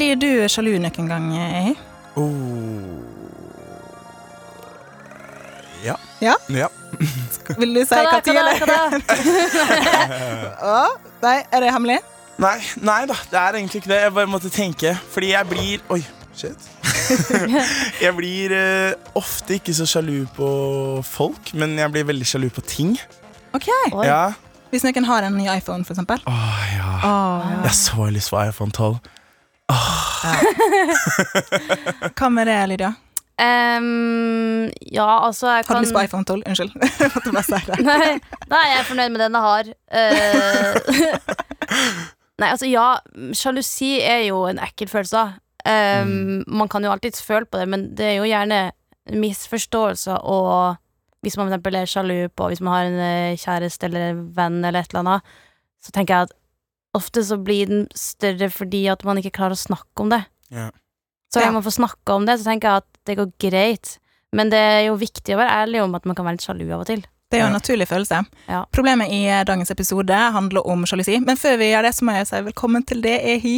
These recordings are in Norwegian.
Blir du sjalu noen gang, Ehi? Oh. Ja. Ja? ja. Vil du si Hva da? Å, nei, er det hemmelig? Nei, nei da, det er egentlig ikke det. Jeg bare måtte tenke. Fordi jeg blir Oi, shit. jeg blir uh, ofte ikke så sjalu på folk, men jeg blir veldig sjalu på ting. Ok. Ja. Hvis noen har en ny iPhone, for eksempel. Åh, ja. Åh, ja. Jeg har så lyst på iPhone 12. Hva med det, Lydia? Um, ja, altså jeg Har du lyst på iPhone 12? Unnskyld. Nei, nei, jeg er fornøyd med den jeg har. Uh, nei, altså ja, sjalusi er jo en ekkel følelse. Um, mm. Man kan jo alltids føle på det, men det er jo gjerne misforståelser og hvis man for eksempel er sjalu på Hvis man har en eh, kjæreste eller en venn eller et eller annet, så tenker jeg at ofte så blir den større fordi at man ikke klarer å snakke om det. Ja. Så når man får snakke om det, så tenker jeg at det går greit. Men det er jo viktig å være ærlig om at man kan være litt sjalu av og til. Det er jo en naturlig følelse. Ja. Problemet i dagens episode handler om sjalusi. Men før vi gjør det, så må jeg si velkommen til det, Ehi.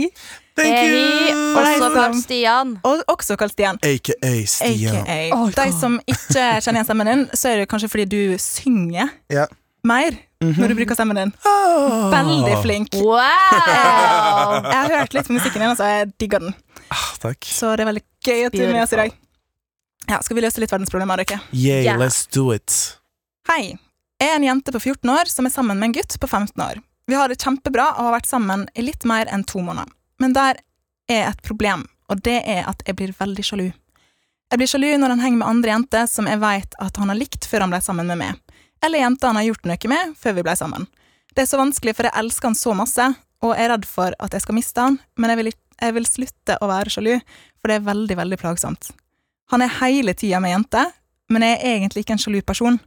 Thank Ehi, you! også kalt Stian. Og også kalt Stian. AKA Stian. AKA. De som ikke kjenner igjen stemmen din, så er det kanskje fordi du synger Ja. Mer Mhm. når du bruker stemmen din. Oh. Veldig flink. Wow! Jeg har hørt litt på musikken din, Så jeg digger den. Ah, takk. Så det er veldig gøy at du er med oss i dag. Ja, Skal vi løse litt verdensproblemer, dere? Yeah, yeah, let's do it. Hei. Jeg er en jente på 14 år som er sammen med en gutt på 15 år. Vi har det kjempebra og har vært sammen i litt mer enn to måneder. Men der er et problem, og det er at jeg blir veldig sjalu. Jeg blir sjalu når han henger med andre jenter som jeg vet at han har likt før han ble sammen med meg, eller jenta han har gjort noe med før vi ble sammen. Det er så vanskelig, for jeg elsker han så masse, og er redd for at jeg skal miste han, men jeg vil, jeg vil slutte å være sjalu, for det er veldig, veldig plagsomt. Han er hele tida med jenter, men jeg er egentlig ikke en sjalu person.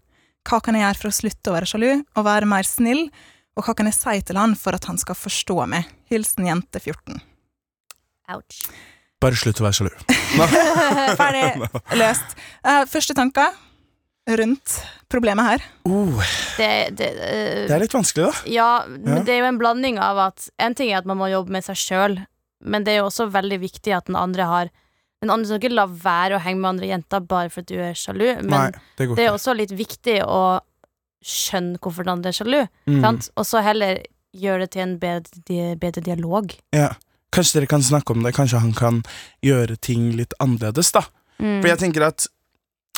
Hva kan jeg gjøre for å slutte å være sjalu, og være mer snill, og hva kan jeg si til han for at han skal forstå meg? Hilsen jente 14. Ouch. Bare slutt å være sjalu. Ferdig. Løst. Uh, første tanker rundt problemet her. Oh, Det, det, uh, det er litt vanskelig, da. ja, men Ja. det er jo en blanding av at En ting er at man må jobbe med seg sjøl, men det er jo også veldig viktig at den andre har Den andre skal ikke la være å henge med andre jenter bare for at du er sjalu, men Nei, det det er også litt viktig å skjønne hvorfor den andre er sjalu, Mm. sant? og så heller gjøre det til en bedre, bedre dialog. Ja. Kanskje dere kan snakke om det. Kanskje han kan gjøre ting litt annerledes, da. Mm. For jeg tenker at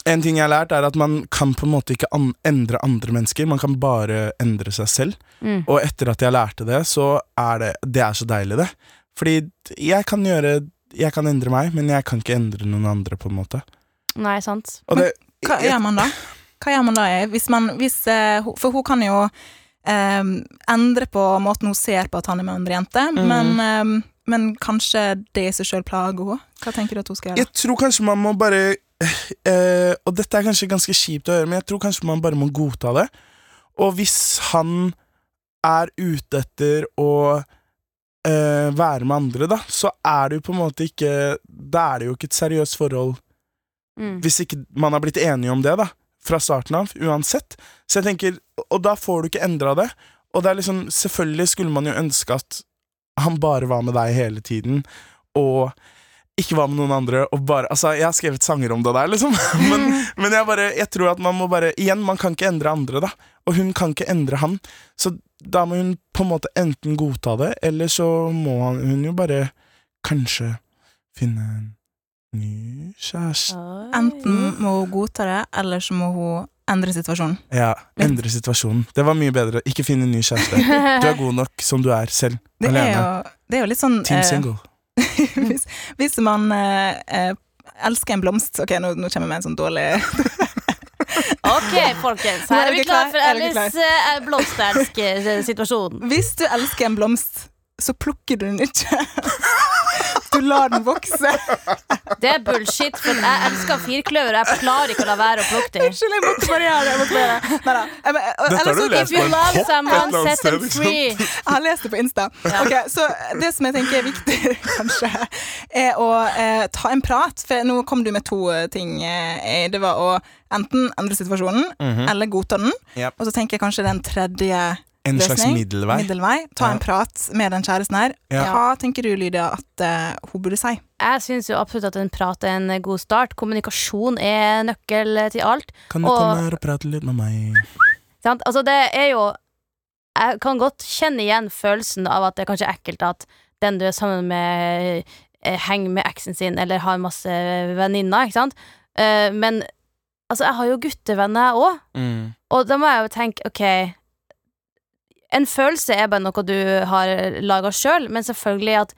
en ting jeg har lært, er at man kan på en måte ikke an endre andre mennesker. Man kan bare endre seg selv. Mm. Og etter at jeg lærte det, så er det Det er så deilig, det. Fordi jeg kan gjøre Jeg kan endre meg, men jeg kan ikke endre noen andre, på en måte. Nei, sant? Det Hva gjør man da? Hva gjør man da? Hvis man, hvis, eh, for hun kan jo eh, endre på måten hun ser på at han er med andre jenter, mm. men, eh, men kanskje det i seg sjøl plager henne? Hva tenker du at hun skal gjøre? Jeg tror kanskje man må bare eh, Og dette er kanskje ganske kjipt å høre, men jeg tror kanskje man bare må godta det. Og hvis han er ute etter å eh, være med andre, da, så er det jo på en måte ikke Da er det jo ikke et seriøst forhold Mm. hvis ikke man har blitt enige om det, da. Fra starten av, uansett. Så jeg tenker, Og da får du ikke endra det. Og det er liksom, selvfølgelig skulle man jo ønske at han bare var med deg hele tiden, og ikke var med noen andre, og bare Altså, jeg har skrevet sanger om det der, liksom. Men, men jeg bare Jeg tror at man må bare Igjen, man kan ikke endre andre, da. Og hun kan ikke endre han. Så da må hun på en måte enten godta det, eller så må han, hun jo bare kanskje finne en ny kjæreste. Enten må hun godta det, eller så må hun endre situasjonen. Ja, endre situasjonen. Det var mye bedre. Ikke finne en ny kjæreste. Du er god nok som du er selv. Det er jo, det er jo litt sånn Team eh, single. hvis, hvis man eh, eh, elsker en blomst Ok, nå, nå kommer jeg med en sånn dårlig Ok, folkens. Er Her er vi klare klar? for Ellis Alice eh, blomstersk-situasjon. Hvis du elsker en blomst, så plukker du den ikke. Lar den vokse. Det er bullshit, for jeg elsker firkløver, og jeg klarer ikke å la være å plukke dem. Unnskyld, jeg måtte bare gjøre det. Jeg måtte bare Dette har du lest på en love pop et eller annet sted? Jeg har lest det på Insta. Ja. Ok, så det som jeg tenker er viktig, kanskje, er å eh, ta en prat. For nå kom du med to eh, ting. Eh, det var å enten endre situasjonen, Mhm. eller godta den. Yep. Og så tenker jeg kanskje den tredje En slags middelvei. middelvei. Ta Ja. en prat med den kjæresten her. Ja. Hva tenker du, Lydia, at uh, hun burde si? Jeg syns jo absolutt at en prat er en god start. Kommunikasjon er nøkkel til alt. Kan du Og- komme her og prate litt med meg? Sant? Altså, det er jo Jeg kan godt kjenne igjen følelsen av at det er kanskje ekkelt at den du er sammen med, eh, henger med eksen sin eller har masse venninner, ikke sant? Eh, men altså, jeg har jo guttevenner, jeg òg. Mm. Og da må jeg jo tenke, ok En følelse er bare noe du har laga sjøl, men selvfølgelig at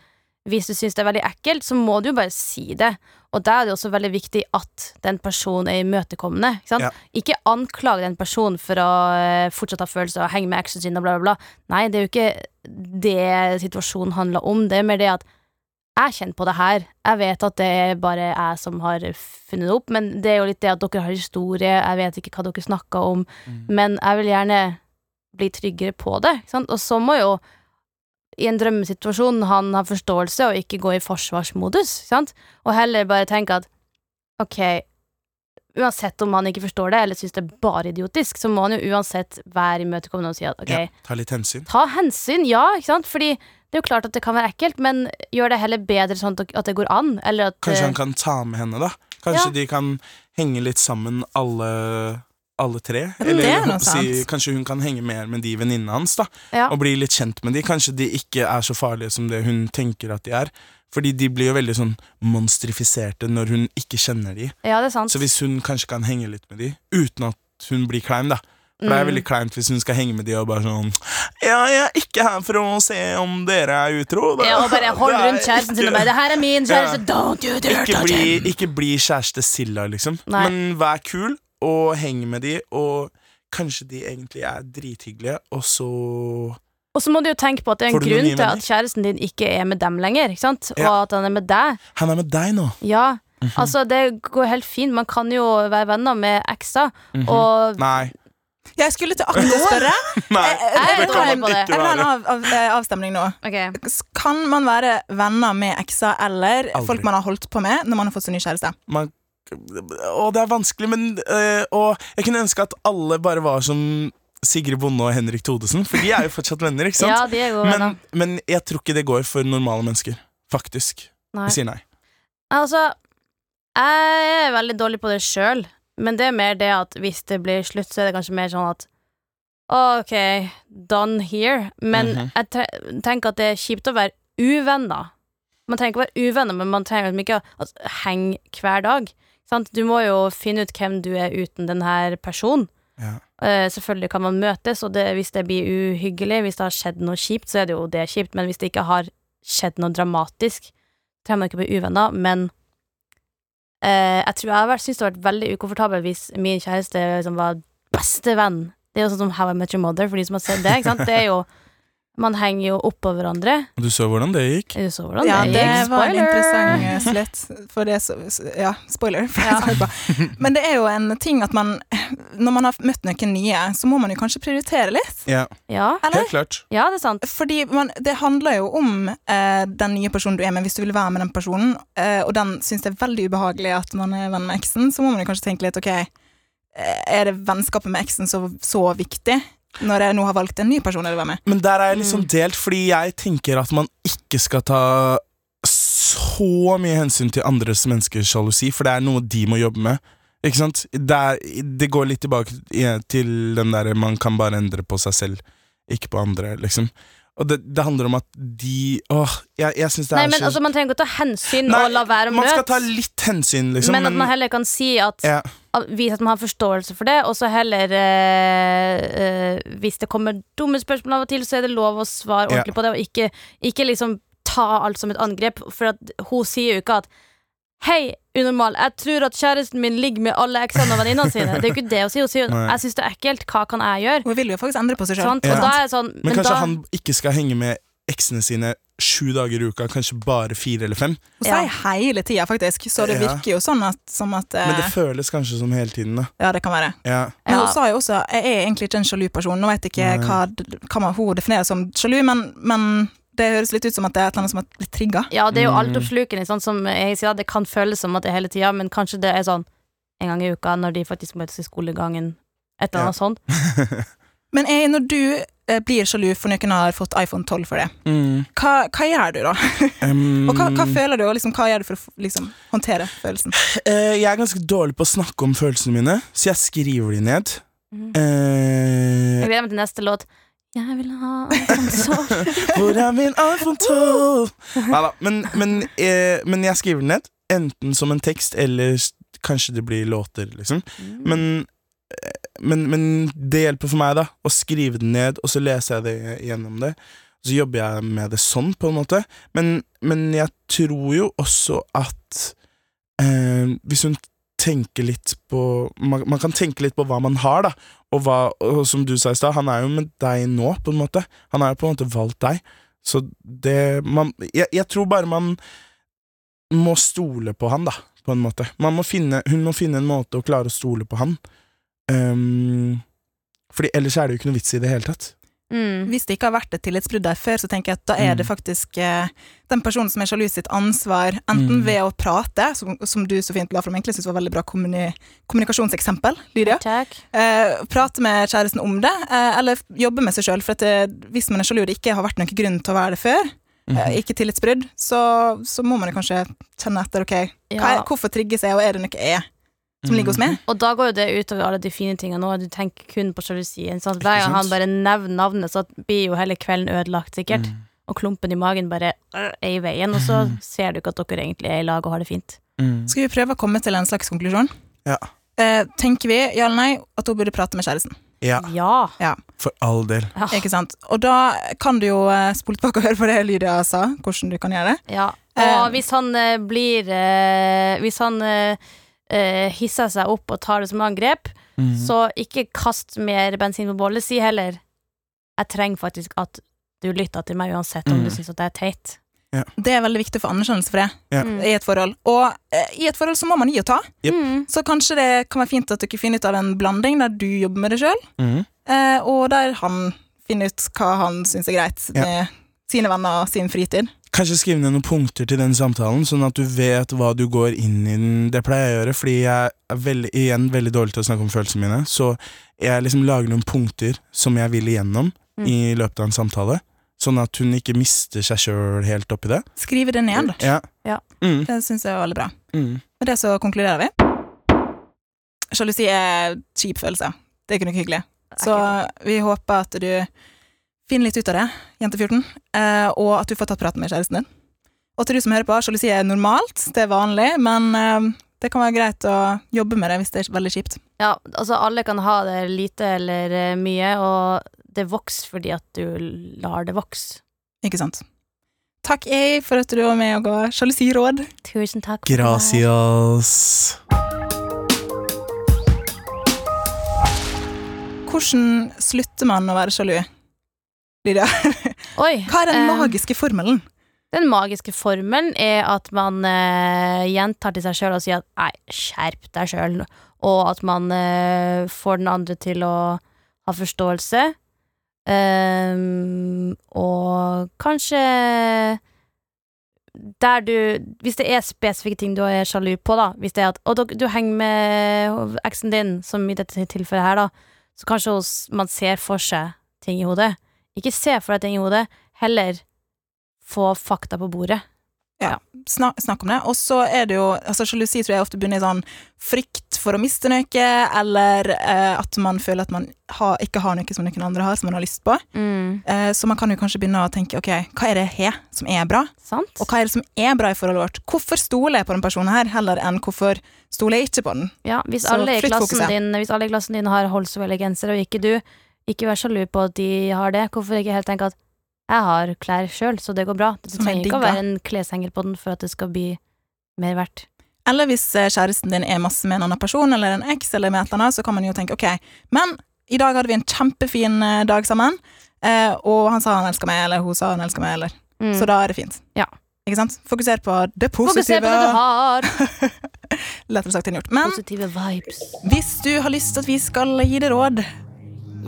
hvis du syns det er veldig ekkelt, så må du jo bare si det. Og da er det også veldig viktig at den personen er imøtekommende. Ikke? Ja. ikke anklag den personen for å eh, fortsatt ha følelser og henge med eksen sin og bla, bla, bla. Nei, det er jo ikke det situasjonen handler om. Det er mer det at jeg kjenner på det her. Jeg vet at det er bare jeg som har funnet det opp, men det er jo litt det at dere har historie, jeg vet ikke hva dere snakker om, Mm. men jeg vil gjerne bli tryggere på det. Og så må jo i en drømmesituasjon han ha forståelse og ikke gå i forsvarsmodus, sant? og heller bare tenke at ok, uansett om han ikke forstår det eller syns det er bare idiotisk, så må han jo uansett være imøtekommende og si at ok, Ja, ta litt hensyn. ta hensyn, ja, ikke sant, fordi det er jo klart at det kan være ekkelt, men gjør det heller bedre sånn at det går an, eller at Kanskje eh, han kan ta med henne, da. Kanskje Ja. de kan henge litt sammen, alle, alle tre. det er Eller si, kanskje hun kan henge mer med de venninnene hans, da. Ja. Og bli litt kjent med de. Kanskje de ikke er så farlige som det hun tenker at de er. Fordi de blir jo veldig sånn monstrifiserte når hun ikke kjenner de. Ja, det er sant. Så hvis hun kanskje kan henge litt med de, uten at hun blir klein, da. For det er Mm. veldig kleint hvis hun skal henge med de og bare sånn Ja, jeg er ikke her for å se om dere er utro. da. Ja, og bare hold rundt kjæresten sin og bare 'Det her er min kjæreste, Ja. don't you dare ikke touch bli, him'. ikke bli kjæreste Silla, liksom. Nei. Men vær kul, og henger med de, og kanskje de egentlig er drithyggelige, og så Og så må du jo tenke på at det er en grunn til at kjæresten din ikke er med dem lenger, ikke sant? Ja. og at han er med deg. Han er med deg nå. Ja, Mhm. altså det går helt fint. Man kan jo være venner med ekser, Mhm. og Nei. Jeg skulle til akkurat å spørre. Nei, Jeg- det kan man på være. Jeg vil ha en være. av, av, eh, avstemning nå. Ok. Kan man være venner med ekser eller Aldri. folk man har holdt på med når man har fått seg ny kjæreste? Man, å, det er vanskelig, men øh, Og jeg kunne ønske at alle bare var som Sigrid Bonde og Henrik Thodesen, for de er jo fortsatt venner, ikke sant? Ja, de er gode men, men jeg tror ikke det går for normale mennesker. Faktisk. Nei. Jeg sier nei. Altså, jeg er veldig dårlig på det sjøl, men det er mer det at hvis det blir slutt, så er det kanskje mer sånn at OK, done here. Men Mhm. jeg tenker at det er kjipt å være uvenner. Man trenger ikke å være uvenner, men man trenger liksom ikke å altså, henge hver dag. Sant? Du må jo finne ut hvem du er uten denne personen. Ja. Uh, selvfølgelig kan man møtes, og det, hvis det blir uhyggelig, hvis det har skjedd noe kjipt, så er det jo det kjipt, men hvis det ikke har skjedd noe dramatisk, trenger man ikke å bli uvenner, men uh, jeg tror jeg har vært- syntes det har vært veldig ukomfortabelt hvis min kjæreste liksom var bestevenn. Det er jo sånn som How I Met Your Mother, for de som har sett det. Det er jo Man henger jo oppå hverandre. Du så hvordan det gikk? Du så hvordan Ja, det det gikk. var en Spoiler! interessant eh, slutt. For det, så, ja, spoiler. For Ja. jeg på. Men det er jo en ting at man Når man har møtt noen nye, så må man jo kanskje prioritere litt. Ja, Ja, Eller? helt klart. ja, det er sant. Fordi man, det handler jo om eh, den nye personen du er med, hvis du vil være med den personen, eh, og den syns det er veldig ubehagelig at man er venn med eksen, så må man jo kanskje tenke litt ok, eh, er det vennskapet med eksen så, så viktig? Når jeg nå har valgt en ny person å være med. Men der er jeg sånn Mm. delt, fordi jeg tenker at man ikke skal ta så mye hensyn til andres menneskers sjalusi, for det er noe de må jobbe med. Ikke sant? Det, er, det går litt tilbake til den derre man kan bare endre på seg selv, ikke på andre, liksom. Og det, det handler om at de Åh, jeg, jeg syns det Nei, er men så altså, Man trenger ikke å ta hensyn Nei, og la være å Man skal ta litt hensyn, liksom. men at man heller kan si at ja, Vise at man har forståelse for det, og så heller eh, eh, Hvis det kommer dumme spørsmål av og til, så er det lov å svare Ja. ordentlig på det, og ikke, ikke liksom ta alt som et angrep. For at hun sier jo ikke at Hei, unormal, jeg tror at kjæresten min ligger med alle eksene og venninnene sine. Det er jo ikke det å si. Hun sier Nei. jeg syns det er ekkelt, hva kan jeg gjøre? Hun vil jo faktisk endre på seg sjøl. Ja. Sånn Men, kanskje da, han ikke skal henge med eksene sine sju dager i uka, kanskje bare fire eller fem. Hun Ja. sier hele tida, faktisk, så det Ja. virker jo sånn at, som at eh, Men det føles kanskje som hele tiden, da. Ja, det kan være. Ja. Men Ja. hun sa jo også jeg er egentlig ikke en sjalu person. Nå vet jeg ikke hva, hva hun definerer som sjalu, men, men det høres litt ut som at det er et eller annet som er litt trigga. Ja, det er jo Mm. altoppslukende, sånn som jeg sier, det kan føles som at det er hele tida, men kanskje det er sånn en gang i uka når de faktisk møtes i skolegangen. Et eller annet sånt. Men jeg, når du eh, blir sjalu for noen har fått iPhone 12 for det, Mm. hva, hva gjør du da? Um, Og hva, hva føler du, og liksom, hva gjør du for å liksom, håndtere følelsen? eh, jeg er ganske dårlig på å snakke om følelsene mine, så jeg skriver de ned. Mm. Eh, Jeg gleder meg til neste låt. Jeg vil ha Hvor er min iPhone 12? Neida, men, men, eh, men jeg skriver den ned. Enten som en tekst, eller kanskje det blir låter, liksom. Men, eh, men, men det hjelper for meg, da. Å skrive den ned, og så leser jeg det gjennom det. Så jobber jeg med det sånn, på en måte. Men, men jeg tror jo også at eh, Hvis hun tenker litt på man, man kan tenke litt på hva man har, da. Og, hva, og som du sa i stad, han er jo med deg nå, på en måte. Han har jo på en måte valgt deg. Så det man, jeg, jeg tror bare man må stole på han, da, på en måte. Må finne, hun må finne en måte å klare å stole på han. Um, fordi ellers er det jo ikke noe vits i det hele tatt. Mm. Hvis det ikke har vært et tillitsbrudd der før, så tenker jeg at da er det Mm. faktisk eh, den personen som er sjalu sitt ansvar, enten Mm. ved å prate, som, som du så fint la fram, egentlig synes var veldig bra kommuni kommunikasjonseksempel, Lydia. Eh, prate med kjæresten om det, eh, eller jobbe med seg sjøl. For at det, hvis man er sjalu og det ikke har vært noen grunn til å være det før, eh, ikke tillitsbrudd, så, så må man kanskje kjenne etter ok, er, hvorfor trigges jeg, og er det noe jeg som ligger hos meg? Og da går jo det utover alle de fine tingene nå. Du tenker kun på sjalusien. Sånn. Hver gang han bare nevner navnet, så blir jo hele kvelden ødelagt, sikkert. Mm. Og klumpen i magen bare øh, er i veien, og så ser du ikke at dere egentlig er i lag og har det fint. Mm. Skal vi prøve å komme til en slags konklusjon? Ja. Eh, tenker vi, ja eller nei, at hun burde prate med kjæresten? Ja, Ja. for all del. Ja. Ikke sant? Og da kan du jo eh, spole tilbake og høre på det Lydia sa, hvordan du kan gjøre det. ja. Eh. Og hvis han eh, blir eh, Hvis han eh, eh, hisser seg opp og tar det som angrep, Mm. så ikke kast mer bensin på bålet. Si heller Jeg trenger faktisk at du lytter til meg uansett om Mm. du syns at det er teit. Det er veldig viktig for anerkjennelse for det Ja. Mm. i et forhold. Og eh, i et forhold så må man gi og ta. Yep. Mm. Så kanskje det kan være fint at dere finner ut av en blanding der du jobber med det sjøl, Mm. eh, og der han finner ut hva han syns er greit Ja. med sine venner og sin fritid. Kanskje skrive ned noen punkter til den samtalen, sånn at du vet hva du går inn i den. Det pleier jeg å gjøre, fordi jeg er veldig, igjen veldig dårlig til å snakke om følelsene mine. Så jeg liksom lager noen punkter som jeg vil igjennom Mm. i løpet av en samtale. Sånn at hun ikke mister seg sjøl helt oppi det. Skrive det ned. Ja. Ja. Mm. Det syns jeg var veldig bra. Mm. Med det så konkluderer vi. Sjalusi er kjip følelse. Det er ikke noe hyggelig. Så vi håper at du finner litt ut av det, jente 14, eh, og at du får tatt praten med kjæresten din. Og til du som hører på, sjalusi er normalt, det er vanlig, men eh, det kan være greit å jobbe med det hvis det er veldig kjipt. Ja, altså alle kan ha det lite eller eh, mye, og det vokser fordi at du lar det vokse. Ikke sant? Takk, jeg, for at du var med og ga sjalusiråd. Tusen takk. for. Gracias. Hvordan slutter man å være sjalu? Lydia, Oi, hva er den eh, magiske formelen? Den magiske formelen er at man eh, gjentar til seg sjøl og sier at nei, skjerp deg sjøl, og at man eh, får den andre til å ha forståelse. Um, og kanskje der du Hvis det er spesifikke ting du er sjalu på, da Hvis det er at Og du, du henger med eksen din, som i dette tilfellet her, da, så kanskje man ser for seg ting i hodet. Ikke se for deg ting i hodet, heller få fakta på bordet. Snak, snakk om det. Og så er det jo altså Sjalusi tror jeg ofte bunner i sånn frykt for å miste noe, eller eh, at man føler at man ha, ikke har noe som noen andre har, som man har lyst på. Eh, så man kan jo kanskje begynne å tenke ok, hva er det jeg har som er bra, Sant? og hva er det som er bra i forholdet vårt? Hvorfor stoler jeg på den personen her, heller enn hvorfor stoler jeg ikke på den? Ja, hvis Så alle, i klassen din, hvis alle i klassen din har Holswell-genser, og ikke du, ikke vær sjalu på at de har det. Hvorfor ikke helt tenke at jeg har klær sjøl, så det går bra. Det trenger ikke å være en kleshenger på den for at det skal bli mer verdt. Eller hvis eh, kjæresten din er masse med en annen person, eller en eks, eller med et eller annet, så kan man jo tenke ok, men i dag hadde vi en kjempefin eh, dag sammen, eh, og han sa han elsker meg, eller hun sa han elsker meg, eller Mm. så da er det fint. Ja. Ikke sant? Fokuser på det Fokuser positive. på det du har. Lettere sagt enn gjort. Men Positive vibes. hvis du har lyst til at vi skal gi deg råd,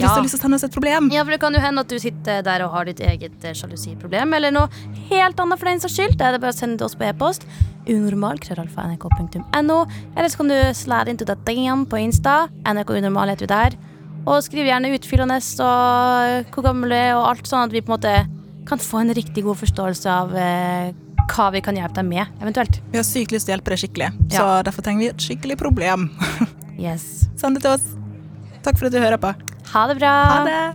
hvis du har lyst til å sende oss et problem Ja, for Det kan jo hende at du sitter der og har ditt eget eh, sjalusiproblem, eller noe helt annet for den saks skyld. Da er det bare å sende det oss på e-post. unormal.nrk.no. Eller så kan du slære into that DM på Insta. NRK Unormal heter vi der. Og skriv gjerne utfyllende og hvor gammel du er, og alt sånn at vi på en måte kan få en riktig god forståelse av eh, hva vi kan hjelpe deg med, eventuelt. Vi har sykt lyst til å hjelpe deg skikkelig, så derfor trenger vi et skikkelig problem. Yes. Send det til oss. Takk for at du hører på. Ha det bra. Ha det!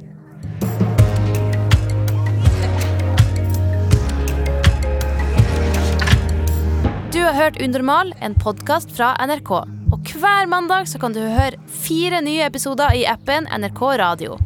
Du har hørt Unormal, en podkast fra NRK. Og hver mandag så kan du høre fire nye episoder i appen NRK Radio.